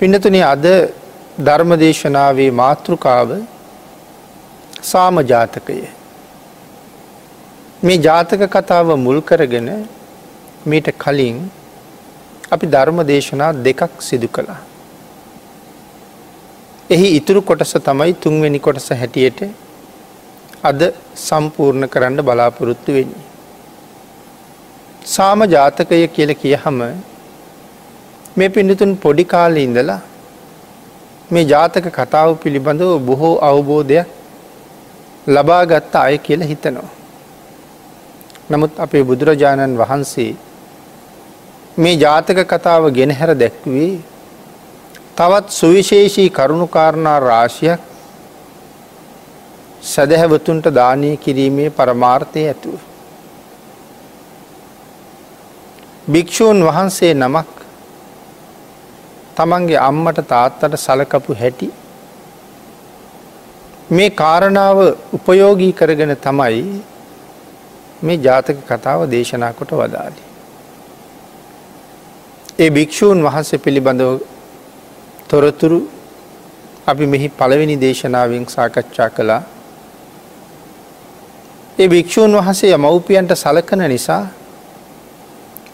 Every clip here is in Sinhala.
පිනතුනේ අද ධර්මදේශනාවේ මාතෘකාව සාමජාතකය. මේ ජාතක කතාව මුල් කරගෙන මීට කලින් අපි ධර්ම දේශනා දෙකක් සිදු කළා. එහි ඉතුරු කොටස තමයි තුන්වෙනි කොටස හැටියට අද සම්පූර්ණ කරන්න බලාපොරොත්තු වෙන්නේ. සාම ජාතකය කියල කියහම මේ පිඩිතුන් පොඩි කාලෙ ඉඳලා මේ ජාතක කතාව පිළිබඳව බොහෝ අවබෝධයක් ලබාගත්ත අය කියල හිතනවා. නමුත් අපේ බුදුරජාණන් වහන්සේ මේ ජාතක කතාව ගෙනහැර දැක්වේ තවත් සුවිශේෂී කරුණුකාරණා රාශියක් සැදැහැවතුන්ට දානය කිරීමේ පරමාර්ථය ඇතුව. භික්‍ෂූන් වහන්සේ නමක් තමන්ගේ අම්මට තාත්තට සලකපු හැටි මේ කාරණාව උපයෝගී කරගෙන තමයි මේ ජාතක කතාව දේශනා කොට වදාලි. ඒ භික්‍ෂූන් වහන්සේ පිළිබඳව තොරතුරු අපි මෙහි පළවෙනි දේශනාවෙන් සාකච්ඡා කළා ඒ භික්‍ෂූන් වහන්සේ මව්පියන්ට සලකන නිසා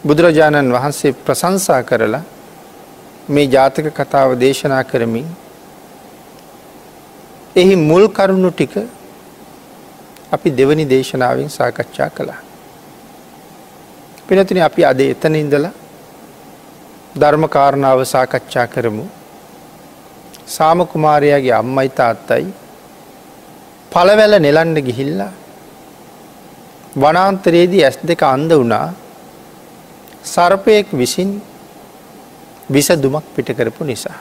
බුදුරජාණන් වහන්සේ ප්‍රසංසා කරලා මේ ජාතක කතාව දේශනා කරමින් එහි මුල් කරුණු ටික අපි දෙවනි දේශනාවෙන් සාකච්ඡා කළා. පිනතින අපි අද එතන ඉඳලා ධර්මකාරණාව සාකච්ඡා කරමු. සාමකුමාරයාගේ අම්මයි තාත්තයි පලවැල නෙලන්න ගිහිල්ලා වනාන්තරයේදී ඇස් දෙක අන්ද වුණා සර්පයෙක් විසින් විස දුමක් පිටකරපු නිසා.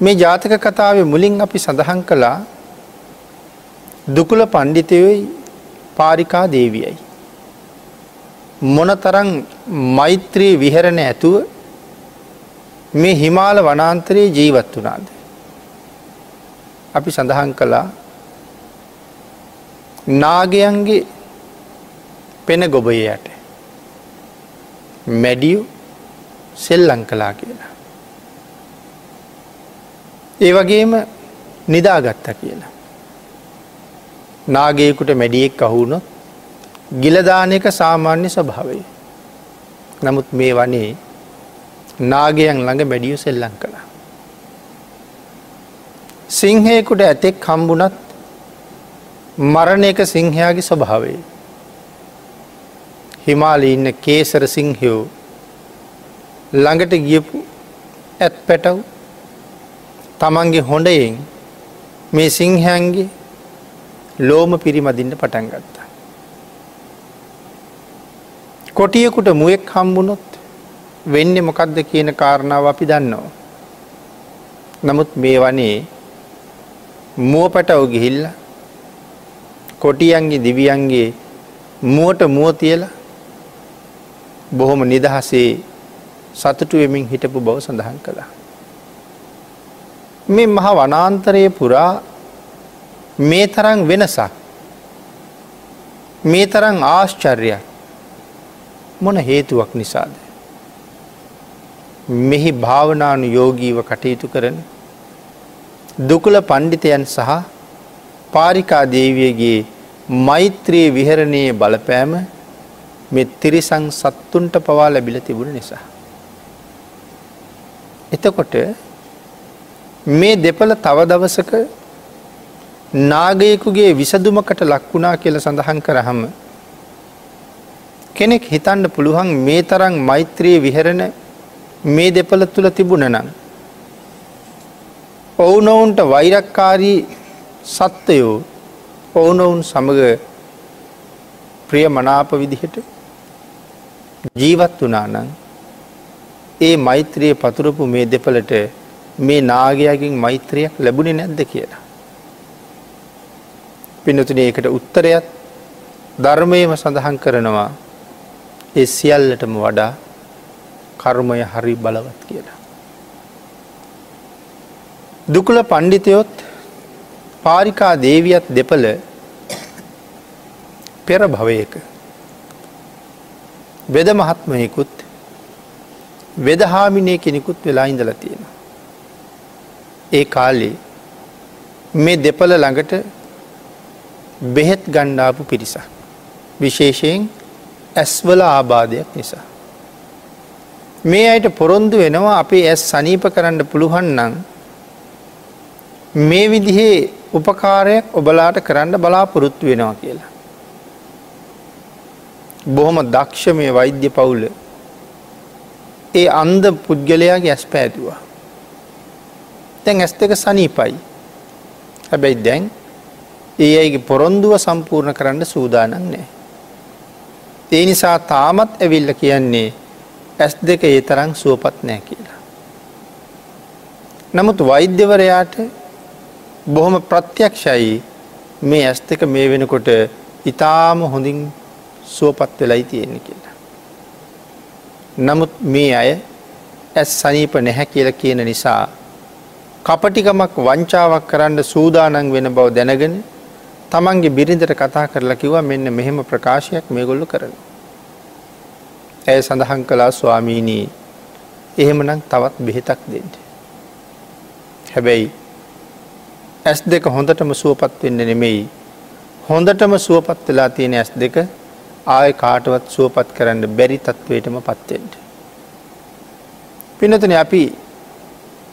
මේ ජාතක කතාව මුලින් අපි සඳහන් කළා දුකුල පණ්ඩිතයොයි පාරිකා දේවියයි. මොන තරං මෛත්‍රී විහරණ ඇතුව මේ හිමාල වනාන්තරයේ ජීවත් වනාද. අපි සඳහන් කළා නාගයන්ගේ පෙන ගොබයට මැඩියු සෙල්ලං කලා කියලා. ඒ වගේම නිදාගත්ත කියලා. නාගයකුට මැඩියෙක් අහුුණොත් ගිලදාන එක සාමාන්‍ය ස්වභාවය. නමුත් මේ වනේ නාගයන් ළඟ මැඩියු සෙල්ලං කළා. සිංහයකුට ඇතෙක් හම්බුනත් මරණ එක සිංහයාගේ ස්වභාවේ. හිමාලි ඉන්න කේසර සිංහයෝ ළඟට ගියපු ඇත් පැටව් තමන්ගේ හොඬයෙන් මේ සිංහයන්ගේ ලෝම පිරිමදින්න පටන් ගත්තා. කොටියකුට මුවෙක් හම්බුණොත් වෙන්න මොකක්ද කියන කාරණාව අපි දන්නවා. නමුත් මේ වනේ මුව පැටව ගිහිල්ල කොටියන්ගේ දිවියන්ගේ මුවට මුව තියලා බොහොම නිදහසේ සතුටු වෙමින් හිටපු බව සඳහන් කළා. මේ මහ වනාන්තරයේ පුරා මේ තරං වෙනසක් මේ තරං ආශ්චර්යක් මොන හේතුවක් නිසාද. මෙහි භාවනානු යෝගීව කටයුතු කරන දුකුල පණ්ඩිතයන් සහ පාරිකා දේවියගේ මෛත්‍රයේ විහරණයේ බලපෑම මෙ තිරිසං සත්තුන්ට පවා ලැබිල තිබුණ නිසා. එතකොට මේ දෙපළ තව දවසක නාගයකුගේ විසදුමකට ලක්වුණා කියල සඳහන් කරහම කෙනෙක් හිතන්න පුළුවන් මේ තරං මෛත්‍රයේ විහරණ මේ දෙපළ තුළ තිබුණ නම්. ඔවුනොවුන්ට වෛරක්කාරී සත්වයෝ ඔවුනොවුන් සමඟ ප්‍රිය මනාප විදිහට ජීවත් වනා නං ඒ මෛත්‍රයේ පතුරපු මේ දෙපලට මේ නාගයාගෙන් මෛත්‍රයක් ලැබුණේ නැද්ද කියලා. පිනතුන ඒකට උත්තරයත් ධර්මයම සඳහන් කරනවා ඒ සියල්ලටම වඩා කර්මය හරි බලවත් කියලා. දුකුල පණ්ඩිතයොත් පාරිකා දේවියත් දෙපළ පෙර භවයක වෙද මහත්මයකුත් වෙදහාමිනය කෙනෙකුත් වෙලා ඉඳල තියෙන. ඒ කාලේ මේ දෙපල ළඟට බෙහෙත් ගණ්ඩාපු පිරිසක්. විශේෂයෙන් ඇස්වල ආබාධයක් නිසා. මේ අයට පොරොන්දු වෙනවා අපේ ඇස් සනීප කරන්න පුළුවන්නම් මේ විදිහේ උපකාරයක් ඔබලාට කරන්න බලාපොරොත්තු වෙනවා කියලා. බොහොම දක්ෂ මේ වෛද්‍ය පවුල ඒ අන්ද පුද්ගලයාගේ ඇස් පෑතුවා. තැන් ඇස් දෙක සනීපයි. හැබැයි දැන් ඒ අයිගේ පොරොන්දුව සම්පූර්ණ කරන්න සූදානන් නෑ. ඒ නිසා තාමත් ඇවිල්ල කියන්නේ ඇස් දෙක ඒ තරං සුවපත් නෑ කියලා. නමුත් වෛද්‍යවරයාට බොහොම ප්‍රත්‍යක්ෂයි මේ ඇස් දෙක මේ වෙනකොට ඉතාම හොඳින් සුවපත් වෙලයි තියෙන්නේ කියලා. නමුත් මේ අය ඇස් සනීප නැහැ කියල කියන නිසා කපටිකමක් වංචාවක් කරන්න සූදානන් වෙන බව දැනගෙන තමන්ගේ බිරිඳට කතා කරලා කිවා මෙන්න මෙහෙම ප්‍රකාශයක් මේ ගොල්ල කරන. ඇය සඳහන් කලා ස්වාමීනී එහෙමනම් තවත් බෙහෙතක් දෙෙන්ට. හැබැයි ඇස් දෙක හොඳටම සුවපත් වෙන්න නෙමෙයි හොඳටම සුවපත් වෙලා තියෙන ඇස් දෙක ආය කාටවත් සුවපත් කරන්න බැරි තත්ත්වයටම පත්තෙන්ට. පිනතන අපි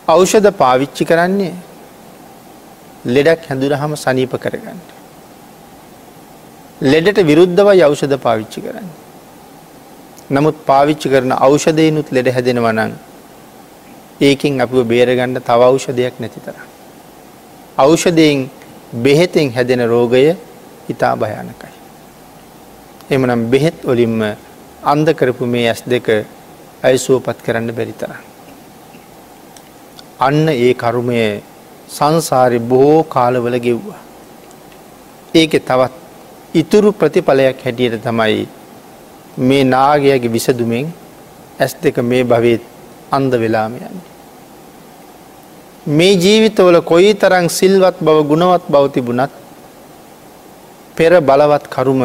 ඖෂධ පාවිච්චි කරන්නේ ලෙඩක් හැඳුරහම සනීප කරගන්න. ලෙඩට විරුද්ධවයි ඖෂධ පාවිච්චි කරන්න. නමුත් පාවිච්චි කරන ඖෂධයනුත් ලෙඩ හැදෙනවනං ඒකින් අපිව බේරගන්න තව ඖෂධයක් නැති තර. ඖෂධයෙන් බෙහෙතෙන් හැදෙන රෝගය ඉතා භයානකයි. එමනම් බෙහෙත් ඔලින්ම අන්ද කරපු මේ ඇස් දෙක ඇයිසුවපත් කරන්න බැරිතර. අන්න ඒ කරුමය සංසාරි බොහෝ කාලවල ගෙව්වා. ඒක තවත් ඉතුරු ප්‍රතිඵලයක් හැටියට තමයි මේ නාගයාගේ විසදුමෙන් ඇස් දෙක මේ භවීත් අන්ද වෙලාම යන්න. මේ ජීවිතවල කොයි තරං සිල්වත් බව ගුණවත් බව තිබුණත් පෙර බලවත් කරුම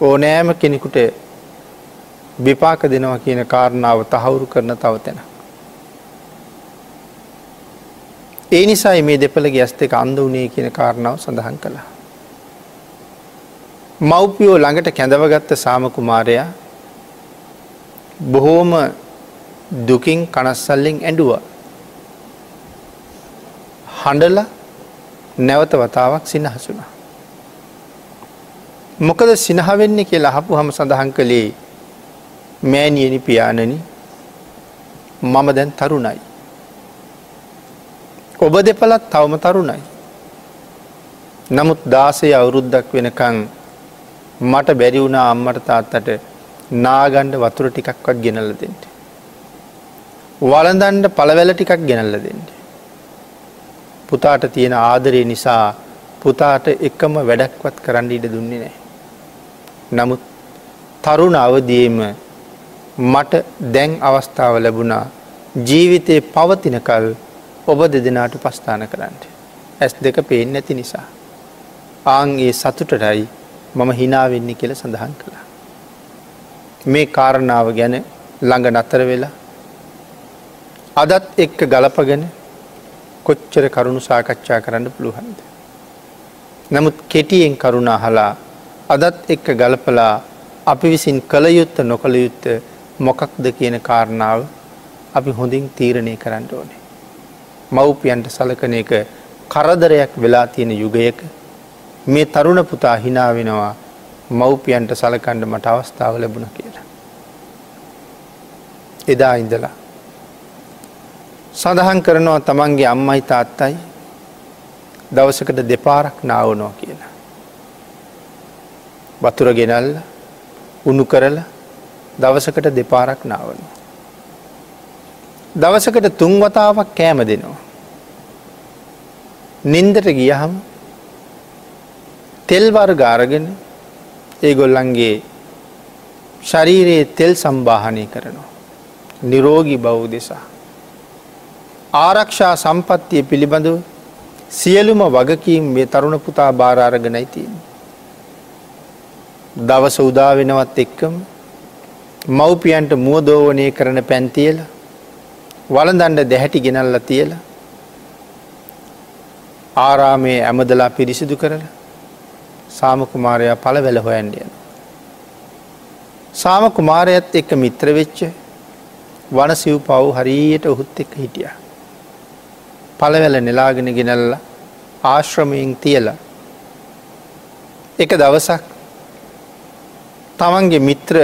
ඕනෑම කෙනෙකුට විපාක දෙනවා කියන කාරණාව තහවුරු කරන තවතෙන. ඒ නිසා මේ දෙපළගේ ඇස් දෙක අන්ද වනේ කියන කාරණාව සඳහන් කළා. මව්පියෝ ළඟට කැඳවගත්ත සාමකුමාරයා බොහෝම දුකින් කනස්සල්ලෙන් ඇඩුව. හඬල නැවත වතාවක් සිනහසුනා. මොකද සිනහවෙන්නේ කියලා හපු හම සඳහන් කළේ මෑනියනි පියාණනි මම දැන් තරුණයි. ඔබ දෙපලත් තවම තරුණයි. නමුත් දාසය අවුරුද්දක් වෙනකං මට බැරි වුණා අම්මට තාත්තට නාගණ්ඩ වතුර ටිකක්වත් ගෙනල්ල දෙෙන්ට. වලදන්ඩ පළවැල ටිකක් ගෙනල්ල දෙෙන්ට. පුතාට තියෙන ආදරය නිසා පුතාට එකම වැඩක්වත් කරන්න ඉඩ දුන්නේ නෑ. නමුත් තරුණ අවදීම මට දැන් අවස්ථාව ලැබුණා ජීවිතය පවතිනකල් ඔබ දෙදෙනාට පස්ථාන කරන්න. ඇස් දෙක පේෙන් නැති නිසා. ආන්ගේ සතුටටයි මම හිනාවෙන්නේ කියල සඳහන් කළා. මේ කාරණාව ගැන ළඟ නතර වෙලා අදත් එක්ක ගලපගෙන කොච්චර කරුණු සාකච්ඡා කරන්න පුළුවන්ද. නමුත් කෙටියෙන් කරුණා හලා අදත් එක්ක ගලපලා අපි විසින් කළ යුත්ත නොකළ යුත්ත මොකක්ද කියන කාරණාව අපි හොඳින් තීරණය කරන්න ඕනේ. මව්පියන්ට සලකන එක කරදරයක් වෙලා තියෙන යුගයක මේ තරුණ පුතා හිනා වෙනවා මව්පියන්ට සලකණ්ඩ මට අවස්ථාව ලැබුණ කියලා. එදා ඉඳලා. සඳහන් කරනවා තමන්ගේ අම්මයි තාත්තයි දවසකට දෙපාරක් නාවනෝ කියලා. වතුර ගෙනල්ල උුණු කරල දවසකට දෙපාරක් නාවනවා. දවසකට තුන්වතාවක් කෑම දෙනවා. නින්දට ගියහම් තෙල්වර් ගාරගෙන ඒගොල්ලන්ගේ ශරීරයේ තෙල් සම්බාහනය කරනවා. නිරෝගි බෞ් දෙසා. ආරක්ෂා සම්පත්තිය පිළිබඳව සියලුම වගකීම් මේ තරුණ පුතා භාරාරගෙනයි තියෙන්. දවස උදා වෙනවත් එක්කම මව්පියන්ට මුවදෝවනය කරන පැන්තියලා වලදන්ඩ දැහැටි ගෙනල්ල තියලා ආරාමේ ඇමදලා පිරිසිදු කරලා සාමකුමාරයා පල වැල හොයන්ඩියන. සාමකුමාරයත් එක්ක මිත්‍රවෙච්ච වන සිව් පව් හරියට ඔහුත් එක්ක හිටිය. පලවැල නෙලාගෙන ගෙනල්ල ආශ්‍රමයෙන් තියලා එක දවසක් තමන්ගේ මිත්‍ර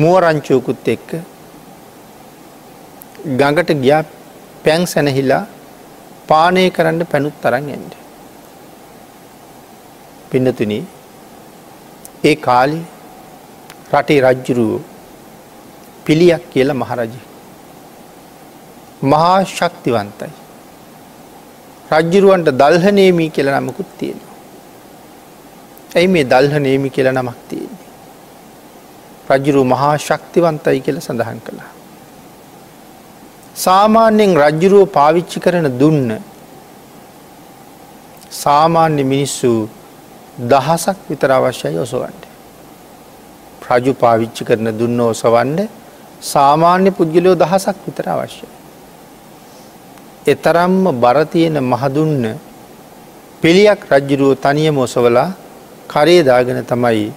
මුවරංචෝකුත් එක්ක ගඟට ගියා පැන් සැනහිලා පානය කරන්න පැනුත් තරන් එන්ඩ. පින්නතුන ඒ කාලි රටේ රජ්ජුරුවෝ පිළියක් කියල මහරජ. මහා ශක්තිවන්තයි. රජ්ජුරුවන්ට දල්හනේමී කියල නමකුත් තියෙනවා. ඇයි මේ දල්හනේමි කියල නමක් තියෙන්නේ. රජ්ජුරු මහා ශක්තිවන්තයි කියල සඳහන් කළා. සාමාන්‍යයෙන් රජ්ජුරුව පාවිච්චි කරන දුන්න සාමාන්‍ය මිනිස්සු දහසක් විතර අවශ්‍යයි ඔසවන්ට. රජු පාවිච්චි කරන දුන්න ඔසවන්ඩ සාමාන්‍ය පුද්ගලයෝ දහසක් විතර අවශ්‍යයි. එතරම්ම බරතියෙන මහදුන්න පිළියක් රජ්ජුරුව තනියම ඔසවලා කරේදාගෙන තමයි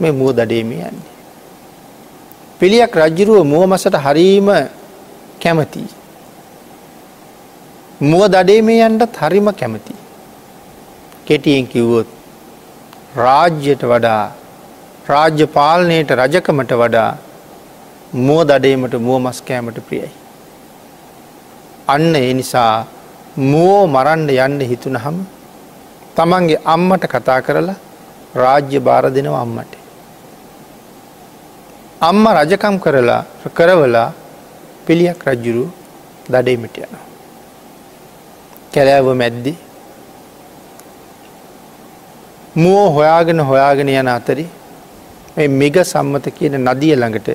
මේ මුව දඩේම යන්නේ. පිළියක් රජ්ජුරුව මුව මසට හරීම කැමති. මුව දඩේ මේ යන්ටත් හරිම කැමති. කෙටියෙන් කිව්වොත් රාජ්‍යයට වඩා රාජ්‍ය පාලනයට රජකමට වඩා මුව දඩේමට මුව මස් කෑමට ප්‍රියයි. අන්න ඒ නිසා මුවෝ මරන්ඩ යන්න හිතුනහම තමන්ගේ අම්මට කතා කරලා රාජ්‍ය භාර දෙනව අම්මට. අම්ම රජකම් කරලා කරවලා පිළියක් රජ්ජුරු දඩේමිට යනවා. කැලෑව මැද්දි මුවෝ හොයාගෙන හොයාගෙන යන අතරි මිග සම්මත කියන නදිය ළඟට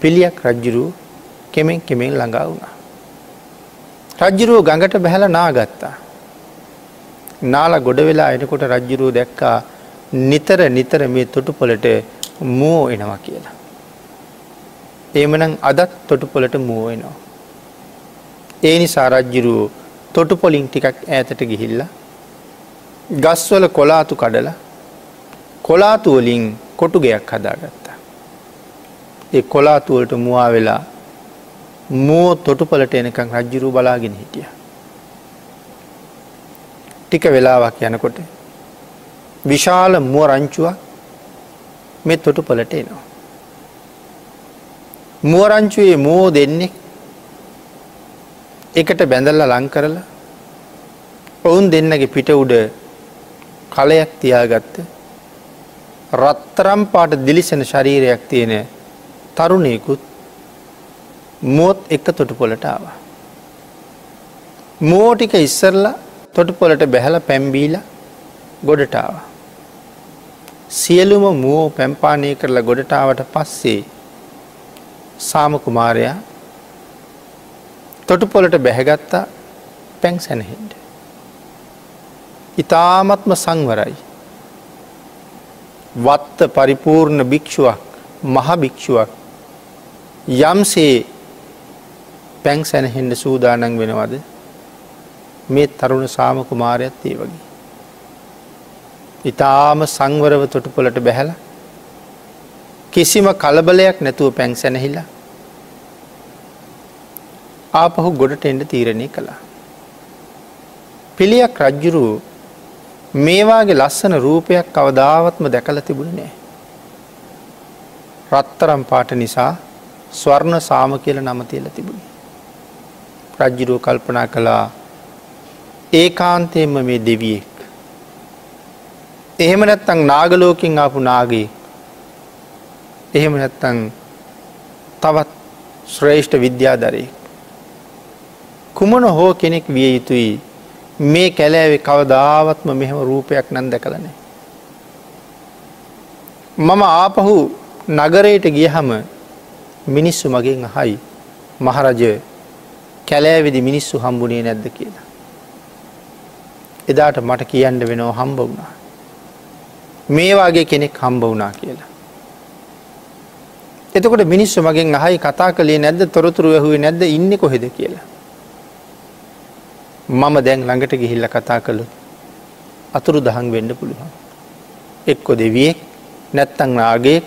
පිළියක් රජ්ජුරු කෙමෙන් කෙමෙන් ළඟා වුණා. රජ්ජුරුව ගඟට බැහැල නාගත්තා. නාල ගොඩ වෙලා එනකොට රජ්ජුරුව දැක්කා නිතර නිතර මේ තොටු පොලට මෝ එනවා කියලා. ඒමනම් අදත් තොටුපොලට මුවවෙනවා. ඒ නිසා රජ්ජිරුවෝ තොටුපොලින් ටිකක් ඈතට ගිහිල්ල. ගස්වල කොලාතු කඩල කොලාතුවලින් කොටුගයක් හදාගත්තා. ඒ කොලාතුවලට මවා වෙලා මෝ තොටුපලට එනකං රජ්ජුරු බලාගෙන හිටිය. ටික වෙලාවක් යනකොට විශාල මුව රංචුවක් මෙ තොටු පලට එනවා. මුවරංචුවේ මෝ දෙන්නේ එකට බැඳල්ල ලං කරලා ඔවුන් දෙන්නගේ පිට උඩ කලයක් තියාගත්ත රත්තරම් පාට දිලිසෙන ශරීරයක් තියෙන තරුණයකුත් මුවොත් එක තොටු පොලට ආව. මෝටික ඉස්සරලා තොටු පොලට බැහල පැම්බීල ගොඩටාව. සියලුම මුවෝ පැම්පානය කරලා ගොඩටාවට පස්සේ සාමකුමාරයා තොටුපොලට බැහැගත්තා පැන් සැනහෙන්ට. ඉතාමත්ම සංවරයි. වත්ත පරිපූර්ණ භික්‍ෂුවක් මහ භික්‍ෂුවක් යම්සේ පැන් සැනහෙන්ට සූදානන් වෙනවද මේ තරුණ සාමකුමාරයත් ඒ වගේ. ඉතාම සංවරව තොටුපොලට බැහැලා කිසිම කලබලයක් නැතුව පැන් සැනහිලා ආපහු ගොඩට එන්ඩ තීරණය කළා. පිළියක් රජ්ජුරු මේවාගේ ලස්සන රූපයක් කවදාවත්ම දැකල තිබුණ නෑ. රත්තරම් පාට නිසා ස්වර්ණ සාම කියල නමතියල තිබුණ. රජ්ජුරුව කල්පනා කළා ඒ කාන්තයෙන්ම මේ දෙවියෙක්. එහෙම නැත්තං නාගලෝකින් ආපු නාගේ එහෙම නැත්තං තවත් ශ්‍රේෂ්ඨ විද්‍යාදරය. කුමන හෝ කෙනෙක් විය යුතුයි මේ කැලෑවෙ කවදාවත්ම මෙහෙම රූපයක් නන් දැකලනේ. මම ආපහු නගරයට ගියහම මිනිස්සු මගෙන් අහයි මහරජ කැලෑවෙදි මිනිස්සු හම්බුණේ නැද්ද කියලා. එදාට මට කියන්න වෙනව හම්බ වුණා. මේ වගේ කෙනෙක් හම්බ වුණා කියලා. එතකොට මිනිස්සු මගෙන් අහයි කතා කළේ නැද්ද තොරතුරු ඇහුවේ නැද්ද ඉන්න කොහෙද කියලා. මම දැන් ළඟට ගිහිල්ල කතා කළු අතුරු දහන් වෙන්න පුළුවන්. එක්කො දෙවියෙක් නැත්තං නාගේ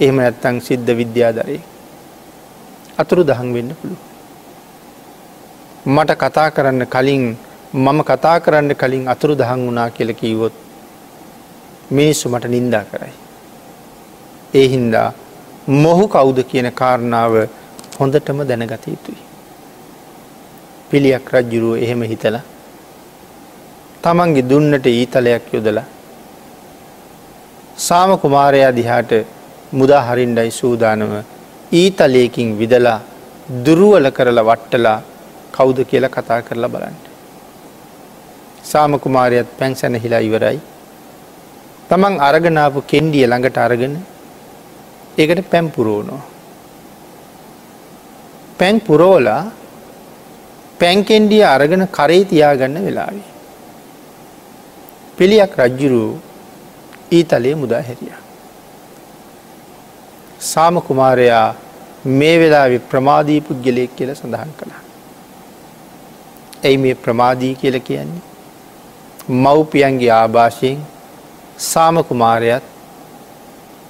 එහෙම නැත්තං සිද්ධ විද්‍යාදරේ. අතුරු දහන් වෙන්න පුළුව. මට කතා කරන්න කලින් මම කතා කරන්න කලින් අතුරු දහන් වුණා කියල කීවොත් මිනිස්සු මට නින්දා කරයි. ඒ හින්දා මොහු කවුද කියන කාරණාව හොඳටම දැනගත යුතුයි. පිළියක් රජ්ජුරුව එහෙම හිතල තමන්ගේ දුන්නට ඊතලයක් යොදලා සාම කුමාරයා දිහාට මුදා හරින්ඩයි සූදානව ඊතලයකින් විදලා දුරුවල කරලා වට්ටලා කෞුද කියලා කතා කරලා බලන්න. සාම කුමාරයත් පැන්සැන හිලා ඉවරයි. තමන් අරගනාපු කෙන්ඩිය ළඟට අරගෙන ඒකට පැම්පුරෝනෝ. පැන් පුරෝලා පැන්කෙන්ඩිය අරගෙන කරේ තියාගන්න වෙලාවේ. පිළියක් රජ්ජුරු ඊතලේ මුදා හැරිය. සාම කුමාරයා මේ වෙලා ප්‍රමාදී පුද්ගලයෙක් කියල සඳහන් කළා. ඇයි මේ ප්‍රමාදී කියල කියන්නේ. මව්පියන්ගේ ආභාෂයෙන් සාම කුමාරයත්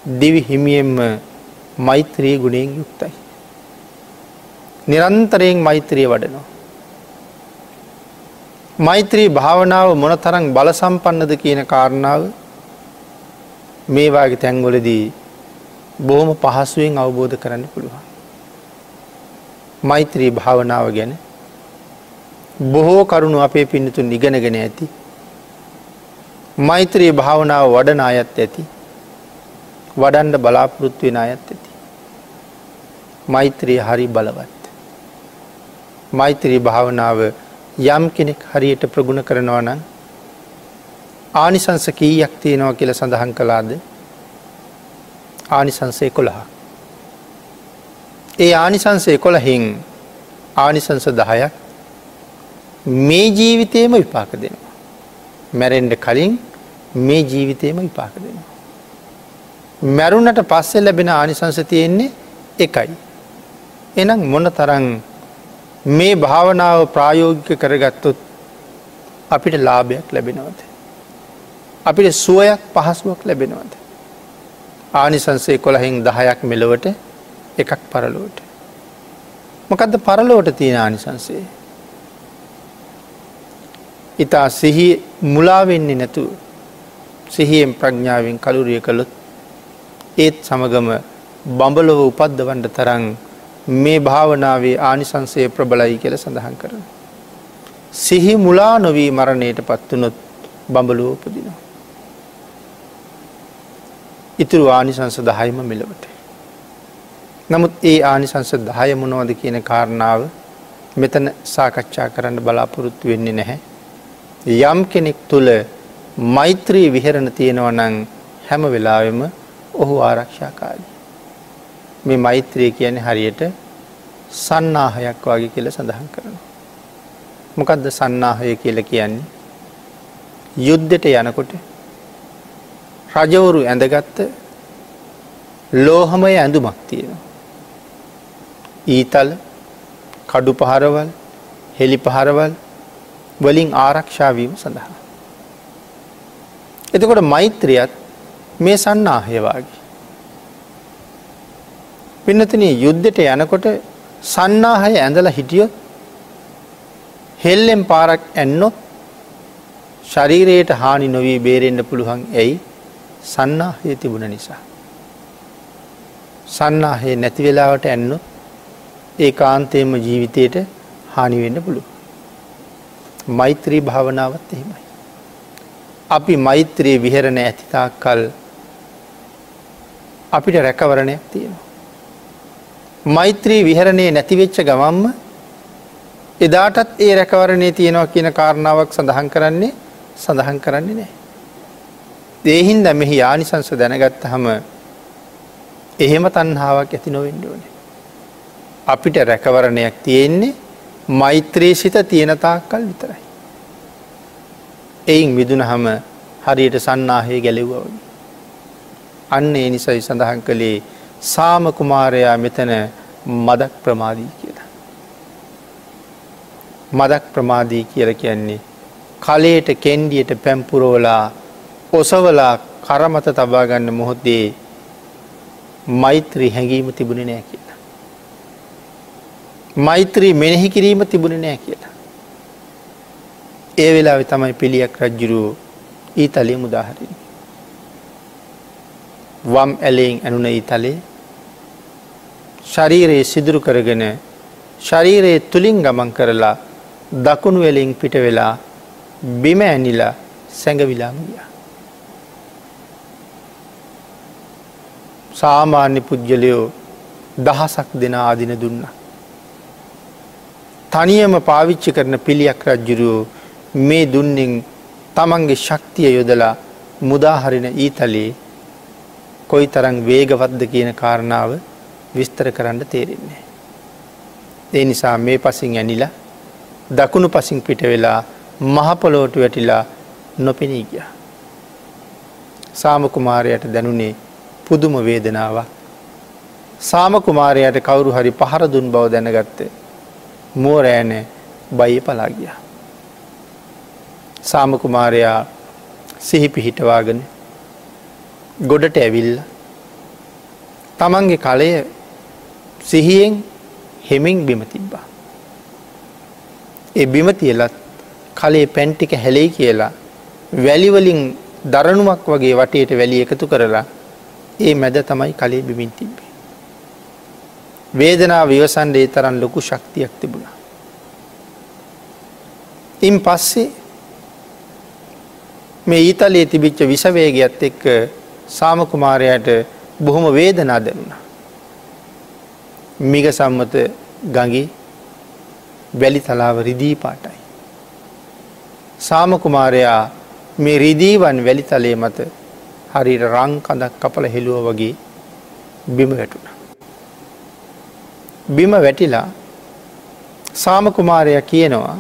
දිවි හිමියෙන්ම මෛත්‍රී ගුණයෙන් යුක්තයි. නිරන්තරයෙන් මෛත්‍රිය වඩනවා. මෛත්‍රී භාවනාව මොන තරං බල සම්පන්නද කියන කාරණාව මේවාගේ තැන්ගොලදී බොහොම පහසුවෙන් අවබෝධ කරන්න පුළුවන්. මෛත්‍රී භාවනාව ගැන බොහෝ කරුණු අපේ පිණිතුන් ඉගෙනගෙන ඇති. මෛත්‍රී භාවනාව වඩන අයත් ඇති. වඩන්ඩ බලාපොරොත්තු වෙන අයත් ඇති. මෛත්‍රී හරි බලවත්. මෛත්‍රී භාවනාව යම් කෙනෙක් හරියට ප්‍රගුණ කරනවා නම් ආනිසංස කීයක් තියෙනවා කියල සඳහන් කළාද ආනිසංසය කොළහා. ඒ ආනිසංසය කොළහෙන් ආනිසංස දහයක් මේ ජීවිතයම විපාක දෙනවා. මැරෙන්ඩ කලින් මේ ජීවිතයම විපාක දෙනවා. මැරුණට පස්සෙ ලැබෙන ආනිසංස තියෙන්නේ එකයි. එනම් මොන තරං මේ භාවනාව ප්‍රායෝගික කරගත්තොත් අපිට ලාභයක් ලැබෙනවද. අපිට සුවයක් පහසුවක් ලැබෙනවද. ආනිසන්සේ කොළහෙන් දහයක් මෙලොවට එකක් පරලෝට. මොකදද පරලෝට තියෙන ආනිසන්සේ. ඉතා සිහි මුලාවෙන්නේ නැතු සිහියෙන් ප්‍රඥාවෙන් කළුරිය කළොත් ඒත් සමගම බඹලොව උපද්දවන්ඩ තරන් මේ භාවනාවේ ආනිසංසය ප්‍රබලයි කියල සඳහන් කරන. සිහි මුලා නොවී මරණයට පත්වනොත් බඹලුවපදිනවා. ඉතුරු ආනිසංස දහයිම මෙලවට. නමුත් ඒ ආනිසංස දහය මොනවද කියන කාරණාව මෙතන සාකච්ඡා කරන්න බලාපොරොත්තු වෙන්නේ නැහැ. යම් කෙනෙක් තුළ මෛත්‍රී විහරණ තියෙනවනං හැම වෙලාවෙම ඔහු ආරක්ෂාකාරී. මේ මෛත්‍රය කියන්නේ හරියට සන්නාහයක් වගේ කියල සඳහන් කරන. මොකදද සන්නාහය කියල කියන්නේ. යුද්ධට යනකොට රජවරු ඇඳගත්ත ලෝහමය ඇඳුමක් තියෙනවා. ඊතල් කඩු පහරවල් හෙළි පහරවල් වලින් ආරක්ෂාවීම සඳහා. එතකොට මෛත්‍රියත් මේ සන්නාහයවාගේ. පින්නතින යුද්ධට යනකොට සන්නාහය ඇඳල හිටියොත් හෙල්ලෙන් පාරක් ඇන්නොත් ශරීරයට හානි නොවී බේරෙන්න්න පුළුවන් ඇයි සන්නාහය තිබුණ නිසා. සන්නාහය නැති වෙලාවට ඇන්නු ඒ කාන්තයම ජීවිතයට හානිවෙන්න පුළුව. මෛත්‍රී භාවනාවත් එහෙමයි. අපි මෛත්‍රයේ විහරණ ඇතිතාක් කල් අපිට රැකවරණයක් තියෙනවා. මෛත්‍රී විහරණය නැතිවෙච්ච ගමම්ම එදාටත් ඒ රැකවරණය තියෙනවා කියන කාරණාවක් සඳහන් කරන්නේ සඳහන් කරන්නේ නෑ. දේහින්ද මෙහි යානිසංස දැනගත්ත හම එහෙම තන්හාාවක් ඇති නොවෙන්ඩ ඕන. අපිට රැකවරණයක් තියෙන්නේ මෛත්‍රී සිත තියෙනතාකල් විතරයි. එයින් මිදුන හම හරියට සන්නාහය ගැලෙව්වවගේ. අන්න ඒ නිසයි සඳහන් කළේ සාම කුමාරයා මෙතන මදක් ප්‍රමාදී කියලා. මදක් ප්‍රමාදී කියල කියන්නේ කලයට කෙන්ඩියට පැම්පුරෝලා ඔසවලා කරමත තබාගන්න මොහොද්දේ මෛත්‍රී හැඟීම තිබුණ නෑ කියලා. මෛත්‍රී මෙනෙහි කිරීම තිබුණ නෑ කියලා. ඒ වෙලා තමයි පිළියක් රජ්ජුරුව ඊතලය මුදාහරින්. වම් ඇලෙෙන් ඇනුන ඊතලේ ශරීරයේ සිදුරු කරගෙන ශරීරයේ තුළින් ගමන් කරලා දකුණු වෙලින් පිට වෙලා බිම ඇනිලා සැඟවිලාම ගියා. සාමාන්‍ය පුද්ගලයෝ දහසක් දෙන ආදින දුන්න. තනියම පාවිච්චි කරන පිළියක් රජ්ජුරුවෝ මේ දුන්නෙන් තමන්ගේ ශක්තිය යොදලා මුදාහරින ඊතලේ කොයි තරං වේගවත්ද කියන කාරණාව විස්තර කරන්න තේරෙන්නේ. ඒ නිසා මේ පසින් ඇනිලා දකුණු පසින් පිට වෙලා මහපොලෝට වැටිලා නොපෙනී ගිය. සාමකුමාරයට දැනුනේ පුදුම වේදනාවක්. සාමකුමාරයට කවුරු හරි පහරදුන් බව දැනගත්තේ. මෝරෑන බයි පලාගිය. සාමකුමාරයා සිහි පිහිටවාගෙන ගොඩට ඇවිල්ල තමන්ගේ කලය සිහියෙන් හෙමින් බිම තිබ්බා. ඒ බිම තියලත් කලේ පැන්ටික හැලෙයි කියලා වැලිවලින් දරනුමක් වගේ වටේට වැලි එකතු කරලා ඒ මැද තමයි කලේ බිමින් තිබ්බේ. වේදනා විවසන්ඩ ඒ තරන් ලොකු ශක්තියක් තිබුණා. ඉන් පස්සේ මේ ඊතලයේ තිබිච්ච විසවේගයක්ත් එක්ක සාමකුමාරයට බොහොම වේදනා දැනුණ. මිග සම්මත ගඟි වැලි තලාව රිදී පාටයි. සාමකුමාරයා මේ රිදීවන් වැලි තලේ මත හරිට රං කඳක් කපල හෙළුව වගේ බිම වැටුණ. බිම වැටිලා සාමකුමාරය කියනවා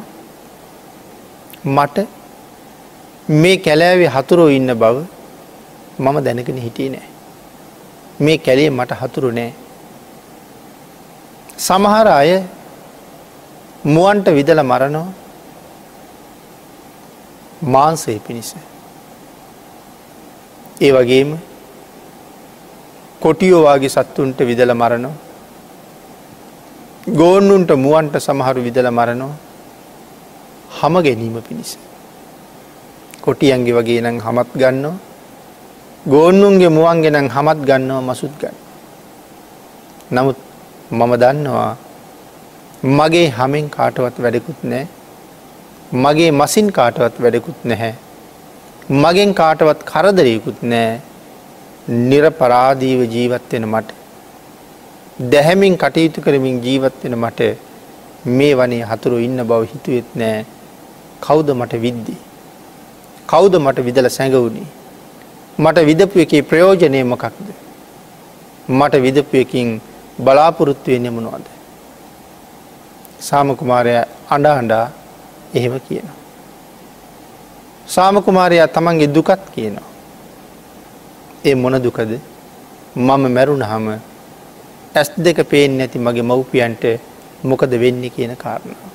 මට මේ කැලෑවේ හතුරෝ ඉන්න බව මම දැනගෙන හිටිය නෑ. මේ කැලේ මට හතුරු නෑ. සමහර අය මුවන්ට විදල මරණෝ මාන්සේ පිණිස. ඒ වගේම කොටියෝවාගේ සත්තුන්ට විදල මරණෝ ගෝන්නුන්ට මුවන්ට සමහරු විදල මරණෝ හම ගැනීම පිණිස. කොටියන්ගේ වගේ නං හමත් ගන්නවා ගෝන්නුන්ගේ මුවන්ගෙනං හමත් ගන්නවා මසුත් ගන්න. නමුත් මම දන්නවා මගේ හමෙන් කාටවත් වැඩකුත් නෑ මගේ මසින් කාටවත් වැඩකුත් නැහැ. මගෙන් කාටවත් කරදරයකුත් නෑ නිරපරාදීව ජීවත්වෙන මට. දැහැමින් කටයුතු කරමින් ජීවත්වෙන මට මේ වනේ හතුරු ඉන්න බව හිතුවෙත් නෑ කෞද මට විද්දි. කෞද මට විදල සැඟවුණේ. මට විදපු එකේ ප්‍රයෝජනය මොකක්ද. මට විදපුයකින් බලාපොරොත්තුවය නෙමුණවාද. සාමකුමාරය අඩ අඩා එහෙම කියනවා. සාමකුමාරයා තමන්ගේ දුකත් කියනවා. ඒ මොන දුකද මම මැරුණහම ඇස් දෙක පේෙන් නැති මගේ මව්පියන්ට මොකද වෙන්න කියන කාරණාව.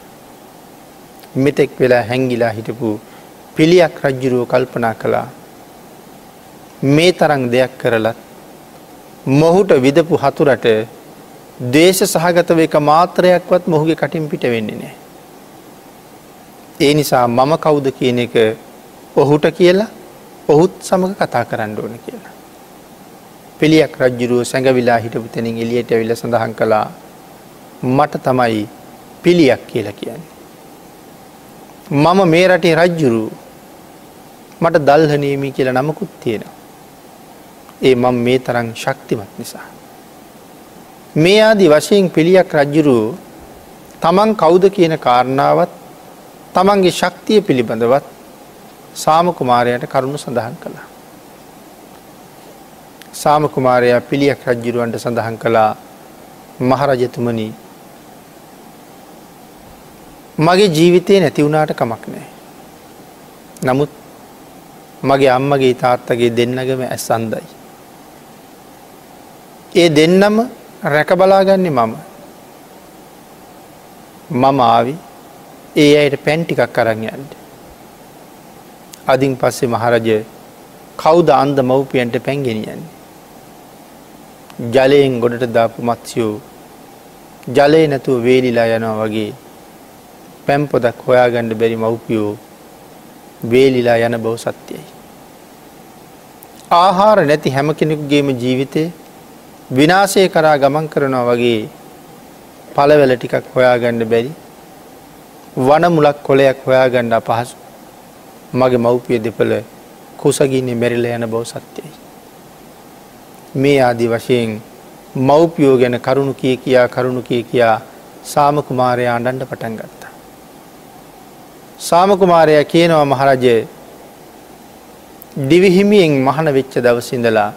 මෙතෙක් වෙලා හැංගිලා හිටපු පිළියක් රජ්ජුරුව කල්පනා කළා මේ තරං දෙයක් කරලත් මොහුට විදපු හතුරට දේශ සහගතව එක මාත්‍රයක්වත් මොහුගේ කටින් පිට වෙන්නේ නෑ. ඒ නිසා මම කවුද කියන එක ඔහුට කියලා ඔහුත් සමඟ කතා කරන්න ඕන කියලා. පිළියක් රජ්ජුරුව සැඟවිලා හිටපු තැනින් එලියට ඇවිල සඳහන් කළා මට තමයි පිළියක් කියලා කියන්නේ. මම මේ රටේ රජ්ජුරු මට දල්හනීමී කියලා නමකුත් තියෙනවා. ඒ මං මේ තරං ශක්තිමත් නිසා. මේ ආදි වශයෙන් පිළියක් රජ්ජුරුව තමන් කෞුද කියන කාරණාවත් තමන්ගේ ශක්තිය පිළිබඳවත් සාමකුමාරයට කරුණු සඳහන් කළා. සාමකුමාරයා පිළියක් රජ්ජිරුවන්ට සඳහන් කළා මහරජතුමනී මගේ ජීවිතය නැතිවුණට කමක් නෑ. නමුත් මගේ අම්මගේ තාත්තගේ දෙන්නගම ඇස් අන්දයි. ඒ දෙන්නම රැකබලාගන්නේ මම. මම ආවි ඒ අයට පැන්ටිකක් කරන්න යන්ට. අදින් පස්සේ මහරජය කෞද අන්ද මව්පියන්ට පැන්ගෙනියන්නේ. ජලයෙන් ගොඩට දාපු මත්ස්යෝ ජලය නැතුව වේලිලා යනවා වගේ පැම්පොදක් හොයාගණ්ඩ බැරි මව්පියෝ වේලිලා යන බව සත්‍යයයි. ආහාර නැති හැම කෙනෙකුගේම ජීවිතය විනාසය කරා ගමන් කරනවා වගේ පලවැල ටිකක් හොයාගණ්ඩ බැරි වන මුලක් කොලයක් හොයාගණ්ඩ අපහසු මගේ මව්පිය දෙපළ කුසගින්නේ මැරිල යන බව සත්‍යයයි. මේ ආදි වශයෙන් මව්පියෝ ගැන කරුණු කිය කියා කරුණු කිය කියා සාමකුමාරය ආණ්ඩන්ට පටන් ගත්තා. සාමකුමාරය කියනවා මහරජය දිවිහිමියෙන් මහන වෙච්ච දවසිඳලා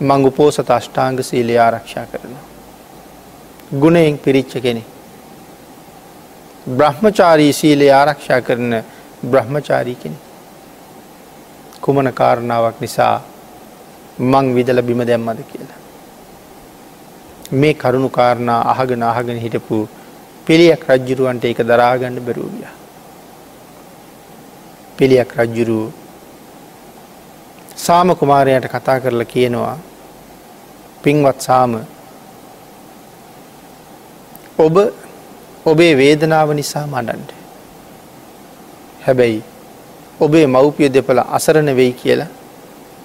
මංගු පෝසත අෂ්ටාංග සීලය ආරක්ෂා කරනවා. ගුණයෙන් පිරිච්ච කෙනෙ. බ්‍රහ්මචාරී සීලය ආරක්ෂා කරන බ්‍රහ්මචාරී කෙනෙ. කුමන කාරණාවක් නිසා මං විදල බිම දැම්මද කියලා. මේ කරුණු කාරණා අහගෙන අහගෙන හිටපු පිළියක් රජ්ජුරුවන්ට එක දරාගන්න බැරූගිය. පිළියක් රජ්ජුරු සාම කුමාරයට කතා කරලා කියනවා පින්වත් සාම ඔබ ඔබේ වේදනාව නිසා මඩන්ට. හැබැයි ඔබේ මව්පිය දෙපළ අසරණ වෙයි කියලා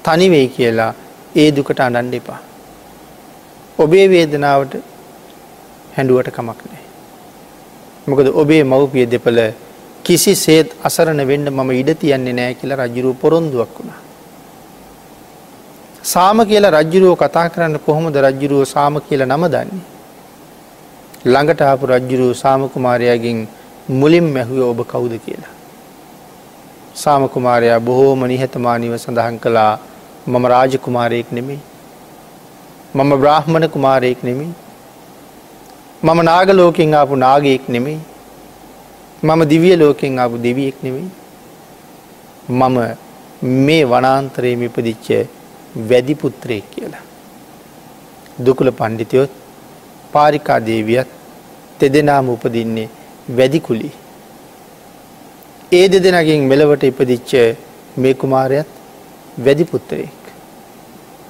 තනිවෙයි කියලා ඒ දුකට අඩන්ඩ එපා. ඔබේ වේදනාවට හැඩුවට කමක් නෑ. මොකද ඔබේ මව්පිය දෙපළ කිසි සේත් අසරණ වෙන්න මම ඉඩ තියන්නේ නෑ කියලා රජුරුව පොරොන්දුවක් වුණා. සාම කියලා රජ්ජුරුවෝ කතා කරන්න කොහොමද රජ්ජුරුවෝ සාම කියල නම දන්නේ. ළඟට ආපු රජ්ජුරුව සාමකුමාරයාගෙන් මුලින් මැහුව ඔබ කවුද කියලා. සාමකුමාරයා බොහෝම නිහතමානිව සඳහන් කළා මම රාජකුමාරයෙක් නෙමෙයි. මම බ්‍රාහ්මණ කුමාරයෙක් නෙමෙයි. මම නාගලෝකෙන් ආපු නාගයෙක් නෙමෙයි. මම දිවිය ලෝකෙන් ආපු දෙවියෙක් නෙමෙයි. මම මේ වනාන්තරයේම ඉපදිච්ච වැඩි පුත්‍රයෙක් කියලා. දුකුල පණ්ඩිතයොත් පාරිකා දේවියත් තෙදෙනාම උපදින්නේ වැඩිකුලි. ඒ දෙදෙනගෙන් මෙලවට ඉපදිච්ච මේ කුමාරයත් වැඩිපුත්තරයෙක්.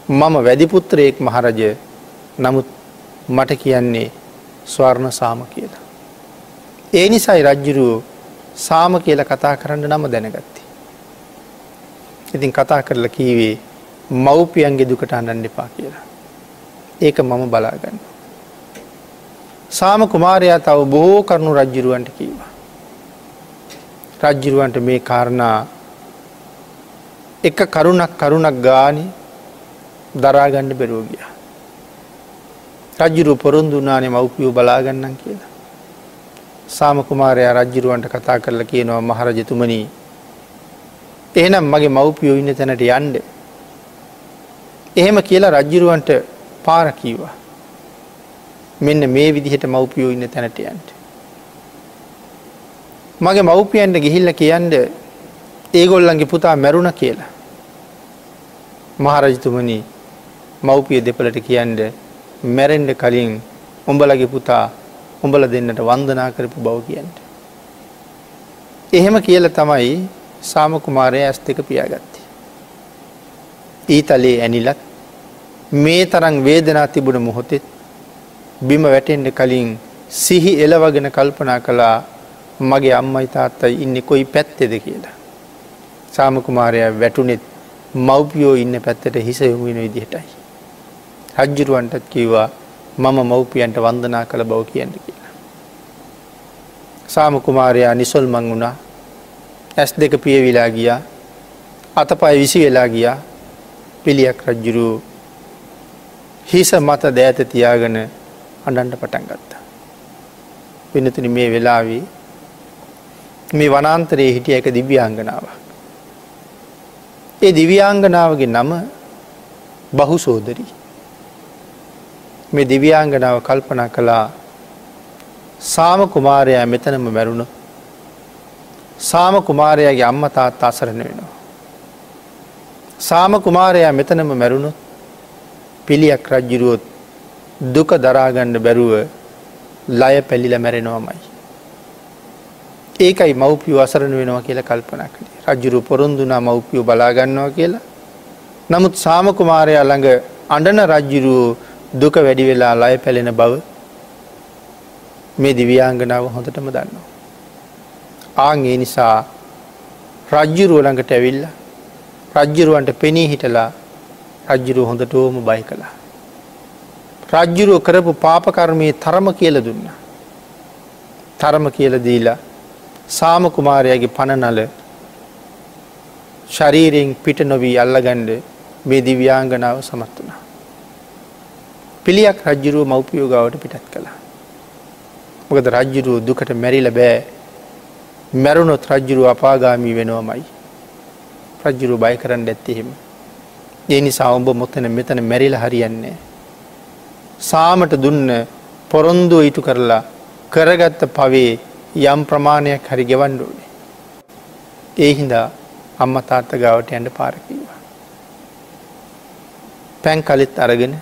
මම වැඩිපුත්‍රයෙක් මහරජය නමුත් මට කියන්නේ ස්වර්ණ සාම කියලා. ඒ නිසයි රජ්ජුරුවෝ සාම කියල කතා කරන්න නම දැනගත්ති. ඉතින් කතා කරලා කීවේ මව්පියන්ගේ දුකට අන්නන්න එපා කියලා. ඒක මම බලාගන්න. සාම කුමාරයා තව බොහෝ කරනු රජ්ජිරුවන්ට කීවා. රජ්ජිරුවන්ට මේ කාරණා එක කරුණක් කරුණක් ගානි දරාගණ්ඩ බැරෝගිය. රජ්ජිරු පොරොන්දුනානේ මව්පියෝ බලාගන්නම් කියලා. සාම කුමාරයා රජ්ජිරුවන්ට කතා කරලා කියනවා මහරජතුමනී එහෙනම් මගේ මව්පියෝ ඉන්න තැනට යන්ඩ. එහෙම කියලා රජ්ජිරුවන්ට පාරකීවා. මෙන්න මේ විදිහට මව්පියෝ ඉන්න තැනට යන්ට. මගේ මව්පියන්ට ගිහිල්ල කියන්ඩ ඒගොල්ලන්ගේ පුතා මැරුණ කියලා. මහරජතුමනි මව්පිය දෙපලට කියන්ඩ මැරෙන්ඩ කලින් උඹලගේ පුතා උඹල දෙන්නට වන්දනා කරපු බව කියන්ට. එහෙම කියල තමයි සාමකුමාරය ඇස් දෙක පියාගත්තේ. ඊතලේ ඇනිලත් මේ තරං වේදනා තිබුණ මොහොතෙත් බිම වැටෙන්ඩ කලින් සිහි එලවගෙන කල්පනා කළා මගේ අම්මයි තාත්තයි ඉන්න කොයි පැත්තෙද කියලා. සාමකුමාරය වැටුනෙත් මව්පියෝ ඉන්න පැත්තට හිස යොමුෙන විදිහටයි. රජ්ජුරුවන්ටත් කිව්වා මම මව්පියන්ට වන්දනා කළ බව කියන්න කියලා. සාමකුමාරයා නිසොල් මං වුණා ඇස් දෙක පියවිලා ගියා අතපයි විසි වෙලා ගියා පිළියක් රජ්ජුරු හිස මත දෑත තියාගන අඩන්ට පටන් ගත්තා. පිනතුන මේ වෙලාවී මේ වනන්තරයේ හිටිය එක දිව්‍යාංගනාව. ඒ දිව්‍යාංගනාවගේ නම බහු සෝදරී. මේ දිව්‍යාංගනාව කල්පනා කළා සාම කුමාරයා මෙතනම මැරුණු සාම කුමාරයාගේ අම්ම තාත් අසරණ වෙනවා. සාම කුමාරයා මෙතනම මැරුණු පිළියක් රජ්ජුරුවොත් දුක දරාගණ්ඩ බැරුව ලය පැල්ලිල මැරෙනවාමයි. ඒකයි මව්පියෝ අසරණ වෙනවා කියලා කල්පනක් රජ්ජුරු පොරොන්දුනා මව්පියෝ බලාගන්නවා කියලා. නමුත් සාමකුමාරයා ළඟ අඩන රජ්ජුරුවෝ දුක වැඩි වෙලා ලය පැලෙන බව මේ දිවියාංගනාව හොඳටම දන්නවා. ආං ඒ නිසා රජ්ජුරුව ළඟට ඇවිල්ල රජ්ජුරුවන්ට පෙනී හිටලා රජ්ජුරුව හොඳටෝම බයි කළා. රජ්ජුරුව කරපු පාපකර්මයේ තරම කියල දුන්න. තරම කියල දීලා සාමකුමාරයාගේ පණනල ශරීරයෙන් පිට නොවී අල්ලගණ්ඩ මේ දිව්‍යාංගනාව සමත් වනා. පිළියක් රජ්ජුරුව මව්පියෝගාවට පිටත් කළා. මොකද රජ්ජුරුව දුකට මැරිල බෑ මැරුණොත් රජ්ජුරුව අපාගාමී වෙනවමයි. රජ්ජුරු බය කරන්න ඇත්තෙහෙම. ඒ නිසා ඔඹ මොතන මෙතන මැරිල හරියන්නේ. සාමට දුන්න පොරොන්දුව ඉටු කරලා කරගත්ත පවේ යම් ප්‍රමාණයක් හරි ගෙවන්ඩෝනේ. ඒ හින්දා අම්ම තාත්ත ගාවට ඇඩ පාරකිවා. පැන් කලිත් අරගෙන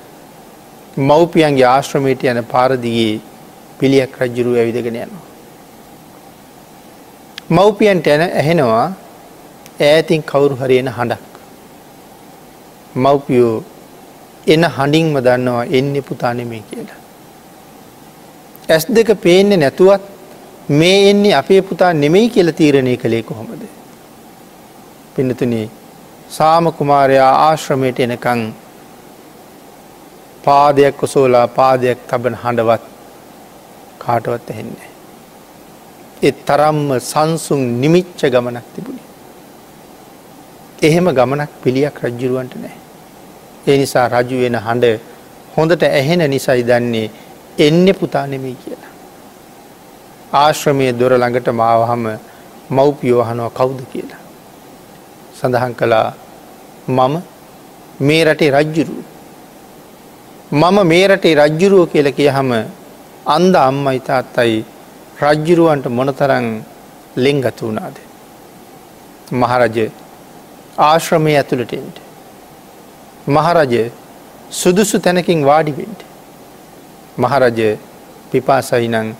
මව්පියන්ගේ ආශ්‍රමයට යන පාරදිගේ පිළියක් රජ්ජුරුව ඇවිදගෙන යනවා. මව්පියන්ට ඇන ඇහෙනවා ඈතින් කවුරු හරිෙන හඬක්. මව්පියෝ එන හඬින්ම දන්නවා එන්න පුතානෙමේ කියලා. ඇස් දෙක පේන්නේ නැතුවත් මේ එන්නේ අපේ පුතා නෙමෙයි කියල තීරණය කළේ කොහොමද. පිනතුනේ සාම කුමාරයා ආශ්‍රමයට එනකං පාදයක් ඔසෝලා පාදයක් තබන හඬවත් කාටවත් ඇහෙන්නේ. එ තරම්ම සංසුන් නිමිච්ච ගමනක් තිබුණි. එහෙම ගමනක් පිළියක් රජ්ජුරුවන්ට නෑ. ඒ නිසා රජු වෙන හඬ හොඳට ඇහෙන නිසයි දන්නේ එන්න පුතා නෙමී කියලා. ආශ්‍රමය දොර ළඟට මාවහම මව්පියෝහනුව කවුද කියලා. සඳහන් කළා මම මේ රටේ රජ්ජුරුව. මම මේ රටේ රජ්ජුරුව කියල කියහම අන්ද අම්ම ඉතාත්තයි රජ්ජුරුවන්ට මොනතරං ලෙංගතු වුණාද. මහරජ ආශ්‍රමය ඇතුළටෙන්ට. මහරජ සුදුසු තැනකින් වාඩිවෙන්ට. මහරජ පිපාසයිනං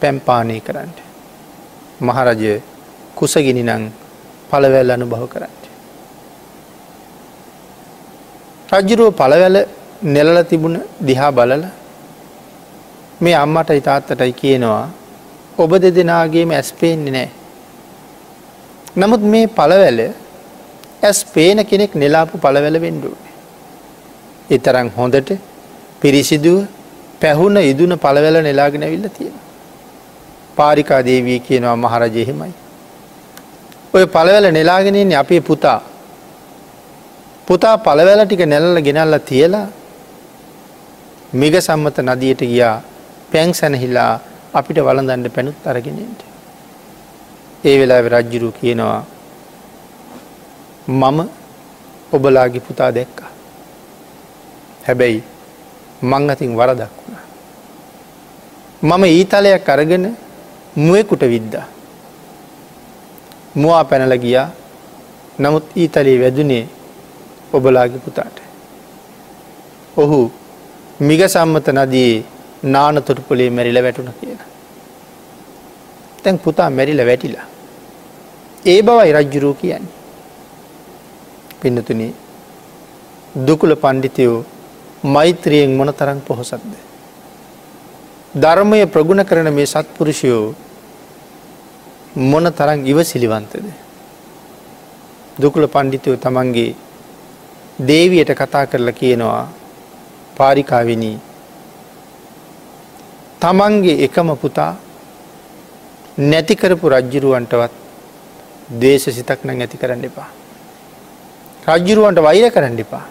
පැම්පානය කරන්නට. මහරජ කුසගිනි නං පළවැල් අනුභව කරන්නට. රජ්ජුරුව පළවැල නෙලල තිබුණ දිහා බලල මේ අම්මට ඉතාත්තටයි කියනවා ඔබ දෙදෙනගේම ඇස් පේන්නේ නෑ. නමුත් මේ පළවැල ඇස් පේන කෙනෙක් නෙලාපු පළවැල වෙන්ඩුව. එතරං හොඳට පිරිසිදුව පැහුණ ඉදුන පළවැල නෙලාගෙන විල්ල තියෙන. පාරිකා දේවී කියනවා මහරජයෙහෙමයි. ඔය පළවැල නෙලාගෙනන්නේ අපේ පුතා. පුතා පළවැල ටික නැල්ල ගෙනල්ල තියලා මිග සම්මත නදියට ගියා පැං සැනහිලා අපිට වලඳන්න පැනුත් අරගෙනට. ඒ වෙලා රජ්ජුරු කියනවා මම ඔබලාගේ පුතා දැක්කා. හැබැයි මං අතින් වරදක් වුණා. මම ඊතලයක් අරගෙන මුවෙකුට විද්දා. මුවා පැනල ගියා නමුත් ඊතලේ වැදුනේ ඔබලාගේ පුතාට. ඔහු මිග සම්මත නදී නාන තොටුපොලේ මැරිල වැටුණ කියන. තැන් පුතා මැරිල වැටිලා. ඒ බවයි රජ්ජුරූ කියන්නේ. පින්නතුන දුකුල පණ්ඩිතයෝ මෛත්‍රියෙන් මොන තරන් පොහොසත්ද. ධර්මය ප්‍රගුණ කරන මේ සත්පුරුෂයෝ මොන තරන් ඉව සිලිවන්තද. දුකුල පණ්ඩිතයෝ තමන්ගේ දේවියට කතා කරලා කියනවා පාරිකාවිනී තමන්ගේ එකම පුතා නැතිකරපු රජ්ජිරුවන්ටවත් දේශ සිතක් නං ඇති කරන්න එපා. රජ්ජුරුවන්ට වෛර කරන්න එපා.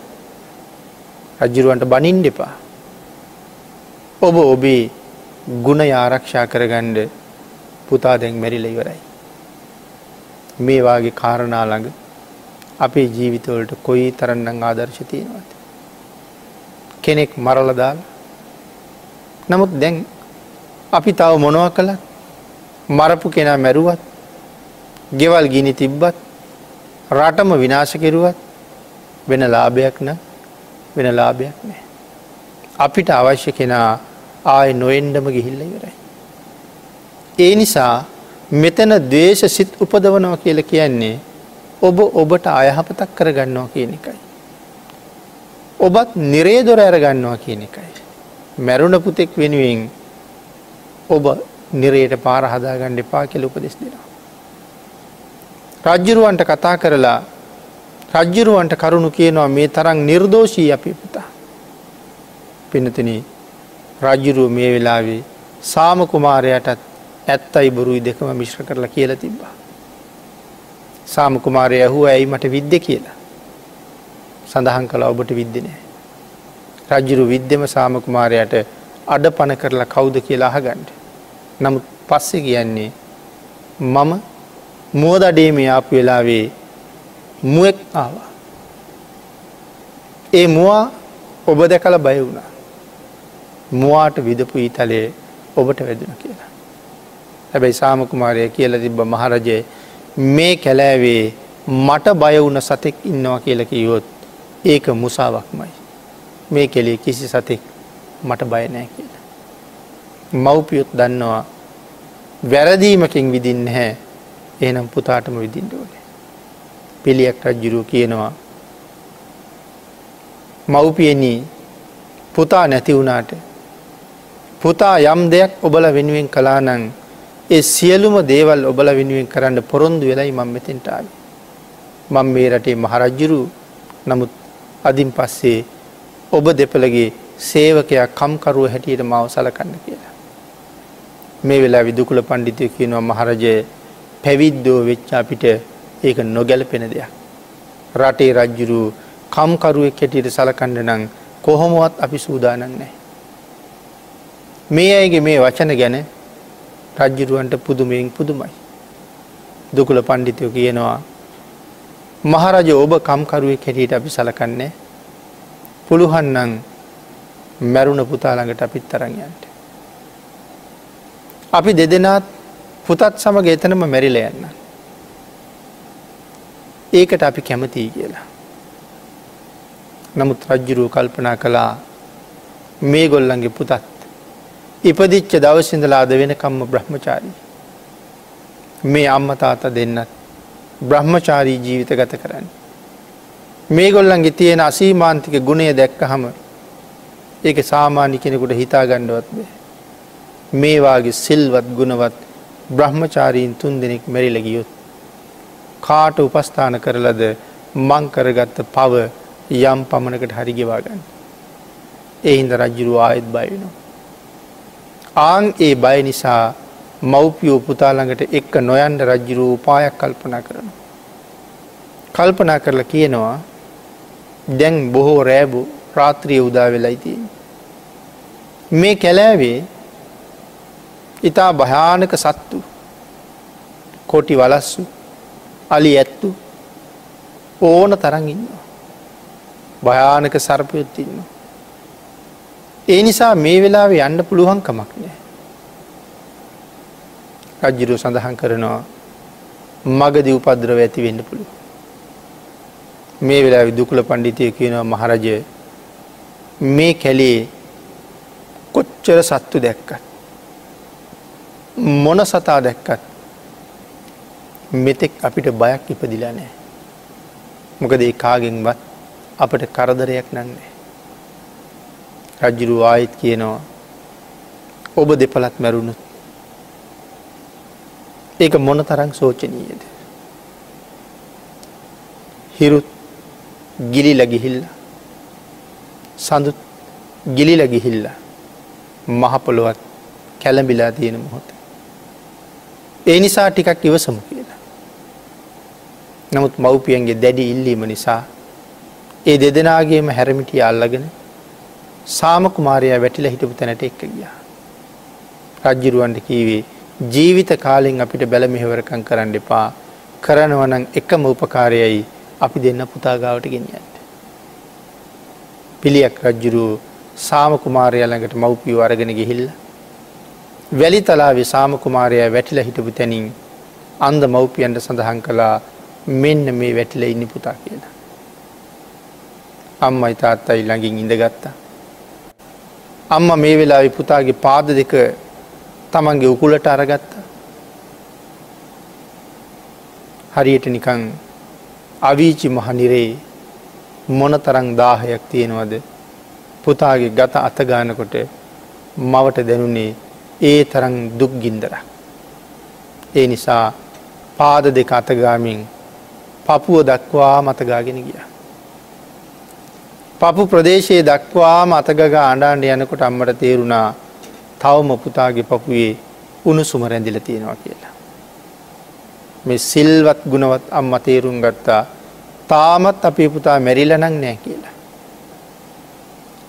රජ්ජුරුවන්ට බනින් දෙපා. ඔබ ඔබේ ගුණ ආරක්ෂා කරගණ්ඩ පුතා දැන් මැරිල ඉවරයි. මේවාගේ කාරණාළඟ අපේ ජීවිතවලට කොයි තරන්නං ආදර්ශ තියෙනවද. කෙනෙක් මරලදාල් නමුත් දැන් අපි තව මොනව කළත් මරපු කෙනා මැරුවත් ගෙවල් ගිනි තිබ්බත් රටම විනාශ කෙරුවත් වෙන ලාභයක් න වෙන ලාභයක් නෑ. අපිට අවශ්‍ය කෙනා ආය නොෙන්ඩම ගිහිල්ල ඉවරයි. ඒ නිසා මෙතන දේශ සිත් උපදවනවා කියල කියන්නේ ඔබ ඔබට අයහපතක් කරගන්නවා කියන එකයි. ඔබත් නිරේදොර ඇරගන්නවා කියන එකයි. මැරුණ පුතෙක් වෙනුවෙන් ඔබ නිරයට පාර හදාගණ්ඩ එපා කෙල උපදෙස් දෙෙනවා. රජ්ජුරුවන්ට කතා කරලා රජ්ජුරුවන්ට කරුණු කියනවා මේ තරම් නිර්දෝෂී අපි පුතා. පිනතින රජ්ජුරුව මේ වෙලාවේ සාම කුමාරයටත් ඇත්තයි බොරුයි දෙකම මිශ්‍ර කරලා කියලා තිබ්බා. සාම කුමාරය ඇහුව ඇයි මට විද්‍ය කියලා. සඳහන් කළ ඔබට විද්දනෑ. රජ්ජුරු විද්‍යම සාම කුමාරයට අඩ පණ කරලා කවුද කියලා අහගන්ඩ. නමුත් පස්සෙ කියන්නේ මම මුවදඩේම ආපු වෙලාවේ මුවෙක් ආවා. ඒ මුවා ඔබ දැකල බය වුණා. මුවාට විදපු ඊතලේ ඔබට වැදෙන කියලා. හැබැයි සාමකුමාරය කියල තිබ්බ මහරජය මේ කැලෑවේ මට බය වුණ සතෙක් ඉන්නවා කියලක යොත් ඒක මුසාවක්මයි. මේ කෙලේ කිසි සතෙක් මට බයනෑ කියලා. මව්පියොත් දන්නවා වැරදීමකින් විදින්න හැ ඒනම් පුතාටම විදිින්ට ඕනේ. පිළියක් රජ්ජුරුව කියනවා මව්පියනී පුතා නැති වුණාට පුතා යම් දෙයක් ඔබල වෙනුවෙන් කලානං ඒ සියලුම දේවල් ඔබල වෙනුවෙන් කරන්න පොරොන්දු වෙලයි මං මෙතෙන්ටාව. මං මේ රටේ මහරජ්ජුරු නමුත් අදින් පස්සේ ඔබ දෙපළගේ සේවකයක් කම්කරුව හැටියට මාව සලකන්න කියලා. මේ වෙලා විදුකුල පණ්ඩිතය කියනවා මහරජය පැවිද්දෝ වෙච්චාපිට ඒක නොගැලපෙන දෙයක්. රටේ රජ්ජුරු කම්කරුවෙක් හැටියට සලකණ්ඩ නං කොහොමුවත් අපි සූදානන්නේ. මේ අයගේ මේ වචන ගැන රජ්ජුරුවන්ට පුදුමයෙන් පුදුමයි. දුකුල පණ්ඩිතයෝ කියනවා මහරජ ඔබ කම්කරුවෙක් හැටියට අපි සලකන්නේ පුළුහන්නන් මැරුණ පුතාළඟට අපිත් තරගයන්ට. අපි දෙදෙනත් පුතත් සමග එතනම මැරිල යන්න. ඒකට අපි කැමතියි කියලා. නමුත් රජ්ජුරුව කල්පනා කළා මේ ගොල්ලන්ගේ පුතත්. ඉපදිච්ච දවසිඳලාද වෙනකම්ම බ්‍රහ්මචාරී. මේ අම්ම තාත දෙන්නත් බ්‍රහ්මචාරී ජීවිත ගත කරන්න. මේ ගොල්ලන්ගේ තියෙන අසීමාන්තික ගුණය දැක්ක හම ඒක සාමාන්‍ය කෙනෙකුට හිතා ගණ්ඩුවත් බේ. මේවාගේ සිල්වත් ගුණවත් බ්‍රහ්මචාරීන් තුන් දෙනෙක් මැරිලගියොත්. කාට උපස්ථාන කරලද මං කරගත්ත පව යම් පමණකට හරිගෙවාගන්න. එහින්ද රජ්ජුරු ආයත් බයවෙනවා. ආං ඒ බය නිසා මව්පියෝ පුතාළඟට එක්ක නොයන්ඩ රජ්ජුරු උපායක් කල්පනා කරන. කල්පනා කරලා කියනවා දැන් බොහෝ රෑබු ප්‍රාත්‍රිය උදා වෙලයිතිය. මේ කැලෑවේ ඉතා භයානක සත්තු කොටි වලස්සු අලි ඇත්තු ඕන තරන් ඉන්නවා. භයානක සර්පයොත් ඉන්න. ඒ නිසා මේ වෙලාව යන්න පුළුවන් කමක් නෑ. රජ්ජිරු සඳහන් කරනවා මගද උපද්‍රව ඇති වෙන්න පුළුව. මේ වෙලා විදුකුල පණ්ඩිතය කියනවා මහරජය මේ කැලේ කොච්චර සත්තු දැක්කත්. මොන සතා දැක්කත් මෙතෙක් අපිට බයක් ඉපදිලා නෑ. මොකද ඒ කාගෙන්වත් අපට කරදරයක් නන්නේ. රජ්ජුරු ආයිත් කියනවා ඔබ දෙපලත් මැරුණුත් ඒක මොන තරං සෝචනීයද. හිරුත් ගිලි ලගිහිල්ල සඳුත් ගිලි ලගිහිල්ල මහපොළොවත් කැලඹිලා තියෙන මොහොත. ඒ නිසා ටිකක් ඉවසමු කියලා. නමුත් මව්පියන්ගේ දැඩි ඉල්ලීම නිසා ඒ දෙදෙනගේම හැරමිටිය අල්ලගෙන සාමකුමාරයා වැටිල හිටපු තැනට එක්ක ගිය. රජ්ජිරුවන්ට කීවේ ජීවිත කාලෙන් අපිට බැල මෙහෙවරකං කරන්න එපා කරනවනං එකම උපකාරයයි අපි දෙන්න පුතාගාවට ගෙනියන්ට. පිළියක් රජ්ජුරු සාමකුමාරයාළඟට මව්පිය අරගෙන ගිහිල්ල. වැලි තලාවේ සාමකුමාරයා වැටිල හිටපු තැනින් අන්ද මව්පියන්ට සඳහන් කළා මෙන්න මේ වැටිල ඉන්න පුතා කියලා. අම්මයි තාත්තයි ළඟින් ඉඳගත්තා. අම්ම මේ වෙලා පුතාගේ පාද දෙක තමන්ගේ උකුලට අරගත්ත. හරියට නිකං අවීචි මහනිරේ මොන තරං දාහයක් තියෙනවද පුතාගේ ගත අතගානකොට මවට දැනුනේ ඒ තරං දුක් ගින්දර. ඒ නිසා පාද දෙක අතගාමින් පපුුව දක්වා මතගාගෙන ගිය. පපු ප්‍රදේශයේ දක්වා මතගග අඩාන්ඩ යනකොට අම්මට තේරුණා තවම පුතාගේ පපුයේ උණුසුම රැඳිල තියෙනවා කියලා. මේ සිල්වත් ගුණවත් අම්ම තේරුම් ගත්තා තාමත් අපේ පුතා මැරිලනං නෑ කියලා.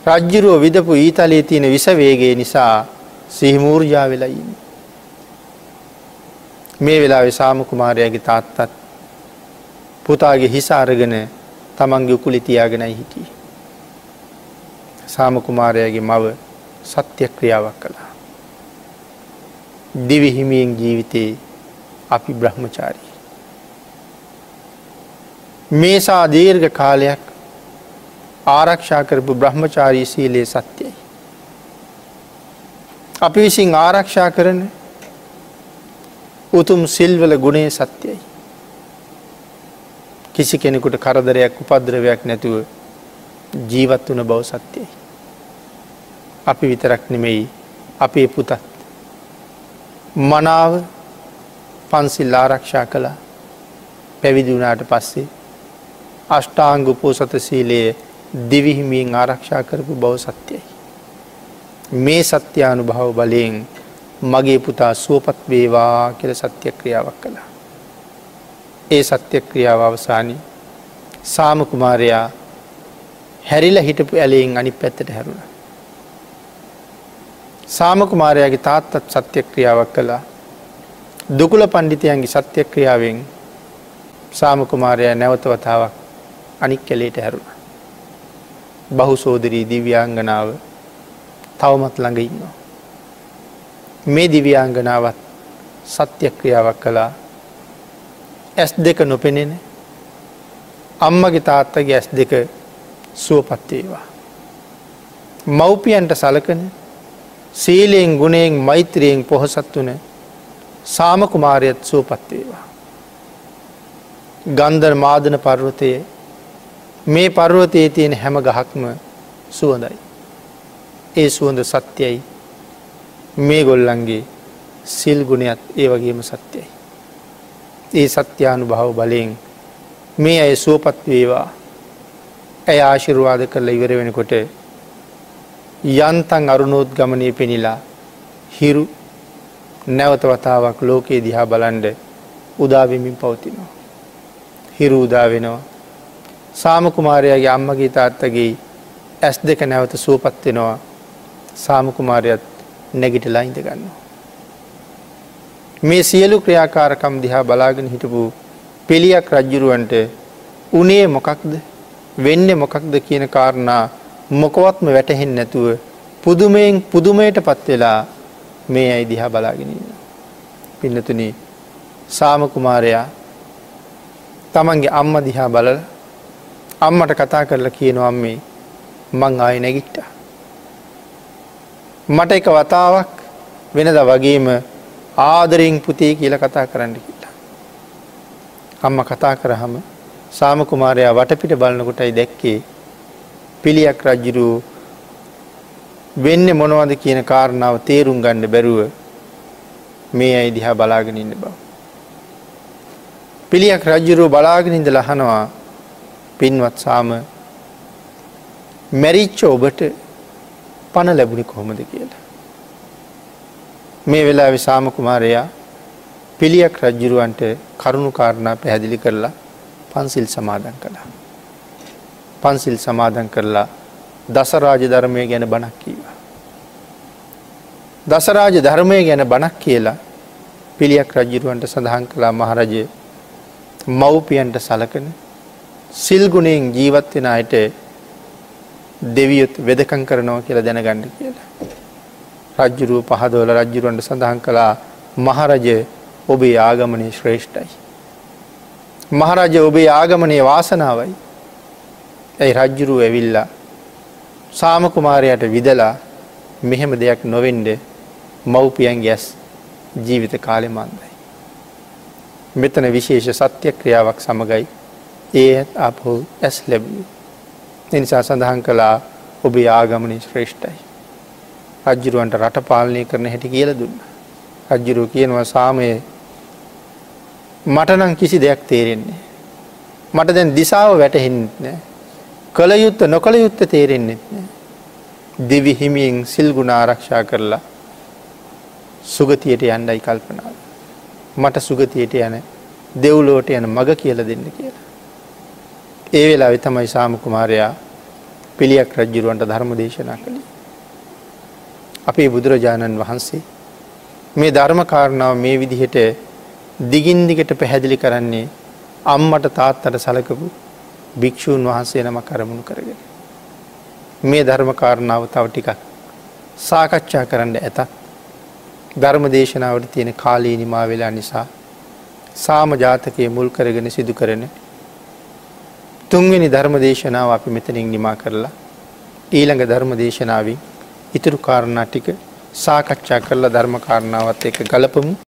රජ්ජුරුව විදපු ඊතලයේ තියෙන විසවේගේ නිසා සිහිමූර්ජා වෙලයින්න. මේ වෙලා සාම කුමාරයාගේ තාත්තත් පුතාගේ හිස අරගෙන තමන්ගේ උකුලි තියාගෙනයි හිටිය. සාම කුමාරයාගේ මව සත්‍ය ක්‍රියාවක් කළා. දිවිහිමියෙන් ජීවිතයේ අපි බ්‍රහ්මචාරී. මේසා දීර්ඝ කාලයක් ආරක්ෂා කරපු බ්‍රහ්මචාරී සීලයේ සත්‍යයි. අපි විසින් ආරක්ෂා කරන උතුම් සිල්වල ගුණේ සත්‍යයි. කිසි කෙනෙකුට කරදරයක් උපද්‍රවයක් නැතුව ජීවත් වන බව සත්‍යයි. අපි විතරක් නෙමෙයි අපේ පුතත්. මනාව පන්සිල් ආරක්ෂා කළා පැවිදිුණාට පස්සේ අෂ්ටාංග උපෝසත සීලයේ දිවිහිමියෙන් ආරක්ෂා කරපු බව සත්‍යයි. මේ සත්‍යානු භව බලයෙන් මගේ පුතා සුවපත් වේවා කියල සත්‍ය ක්‍රියාවක් කළා. ඒ සත්‍ය ක්‍රියාව අවසානී සාමකුමාරයා හැරිල හිටපු ඇලෙන් අනි පැත්තට හැරුණ. සාමකුමාරයාගේ තාත්තත් සත්‍ය ක්‍රියාවක් කළා දුකුල පණ්ඩිතයන්ගේ සත්‍ය ක්‍රියාවෙන් සාමකුමාරයා නැවතවතාවක් අනික් කැලේට හැරුණ. බහු සෝදරී දිව්‍යාංගනාව තවමත් ළඟ ඉන්නවා. මේ දිව්‍යාංගනාවත් සත්‍ය ක්‍රියාවක් කළා ඇස් දෙක නොපෙනෙන අම්මගේ තාත්තගේ ඇස් දෙක සුවපත්වේවා. මව්පියන්ට සලකන සීලයෙන් ගුණයෙන් මෛත්‍රයෙන් පොහොසත් වන සාමකුමාරයත් සුවපත්වේවා. ගන්දර් මාදන පර්වතයේ මේ පර්වතයේ තියෙන හැම ගහක්ම සුවඳයි. ඒ සුවඳ සත්‍යයි මේ ගොල්ලන්ගේ සිල් ගුණයත් ඒ වගේම සත්‍යයි. ඒ සත්‍යානු භව බලයෙන් මේ අය සුවපත් වේවා ඇය ආශිරවාද කරලා ඉවර වෙනකොට යන්තන් අරුණෝත් ගමනය පෙනිලා හිරු නැවත වතාවක් ලෝකයේ දිහා බලන්ඩ උදාවිමින් පවතිනවා. හිරු උදා වෙනවා. සාමකුමාරයාගේ අම්මගේ තාත්තගේ ඇස් දෙක නැවත සුවපත් වෙනවා සාමකුමාරයත් නැගිටලා ඉඳ ගන්නවා. මේ සියලු ක්‍රියාකාරකම් දිහා බලාගෙන හිටපු පිළියක් රජ්ජුරුවන්ට උනේ මොකක්ද වෙන්න මොකක්ද කියන කාරණා මොකවත්ම වැටහෙන් නැතුව පුදුමයෙන් පුදුමයට පත් වෙලා මේ අයි දිහා බලාගෙනන්න. පින්නතුන සාමකුමාරයා තමන්ගේ අම්ම දිහා බලල අම්මට කතා කරලා කියනවම් මේ මං ආය නැගිට්ට. මට එක වතාවක් වෙනද වගේම ආදරෙන් පුතේ කියල කතා කරන්න කියලා. අම්ම කතා කරහම සාමකුමාරයා වටපිට බලන්නකොටයි දැක්කේ පිළියක් රජ්ජිරූ වෙන්න මොනවද කියන කාරණාව තේරුම් ගණ්ඩ බැරුව මේ අයි දිහා බලාගෙනඉන්න බව. පිළියක් රජ්ජුරුව බලාගෙනින්ද ලහනවා පින්වත් සාම මැරිච්ච ඔබට පණ ලැබුණි කොහොමද කියලා. මේ වෙලා විසාම කුමාරයා පිළියක් රජ්ජුරුවන්ට කරුණු කාරණා පැහැදිලි කරලා පන්සිල් සමාදන් කළා. පන්සිල් සමාදන් කරලා දසරාජ ධර්මය ගැන බණක් කීවා. දසරාජ ධර්මය ගැන බණක් කියලා පිළියක් රජ්ජිරුවන්ට සඳහන් කලා මහරජය මව්පියන්ට සලකන සිල්ගුණයෙන් ජීවත්වෙන අයට දෙවියොත් වෙදකං කරනවා කියලා දැනගණ්ඩ කියලා. රජ්ජුරුව පහදවල රජ්ජුරුවන්ට සඳහන් කළා මහරජය ඔබේ ආගමනය ශ්‍රේෂ්ඨයි. මහරජ ඔබේ ආගමනය වාසනාවයි ඇයි රජ්ජුරුව ඇවිල්ලා සාමකුමාරයට විදලා මෙහෙම දෙයක් නොවෙන්ඩ මව්පියන් ගැස් ජීවිත කාලෙ මන්දයි. මෙතන විශේෂ සත්‍ය ක්‍රියාවක් සමගයි ඒ ඇත් අපහු ඇස් ලැබිය. එනිසා සඳහන් කළා ඔබේ ආගමනය ශ්‍රේෂ්ඨයි. රජ්ජුරුවන්ට රට පාලනය කරන හැටි කියල දුන්න. රජ්ජුරුව කියනවා සාමය මටනං කිසි දෙයක් තේරෙන්නේ. මට දැන් දිසාව වැටහෙන්නෙත් නෑ. කළ යුත්ත නොකළ යුත්ත තේරෙන්නෙත් නෑ. දෙවි හිමියෙන් සිල්ගුණ ආරක්ෂා කරලා සුගතියට යන්ඩයි කල්පනාව. මට සුගතියට යන දෙව්ලෝට යන මග කියල දෙන්න කියලා. ඒ වෙලා තමයි සාමකුමාරයා පිළියක් රජ්ජුරුවන්ට ධර්ම දේශනා කළේ. අපේ බුදුරජාණන් වහන්සේ මේ ධර්මකාරණාව මේ විදිහට දිගින්දිකට පැහැදිලි කරන්නේ අම්මට තාත්තට සලකපු භික්‍ෂූන් වහන්සේ නම කරමුණු කරගෙන. මේ ධර්මකාරණාව තව ටිකක් සාකච්ඡා කරන්න ඇතත් ධර්ම දේශනාවට තියෙන කාලී නිමා වෙලා නිසා සාම ජාතකය මුල් කරගෙන සිදු කරන තුන්වෙනි ධර්ම දේශනාව අපි මෙතනින් නිමා කරලා ඊළඟ ධර්ම දේශනාවින් ඉතුරු කාරණා ටික සාකච්ඡා කරලා ධර්ම කාරණාවත් එක ගලපමු.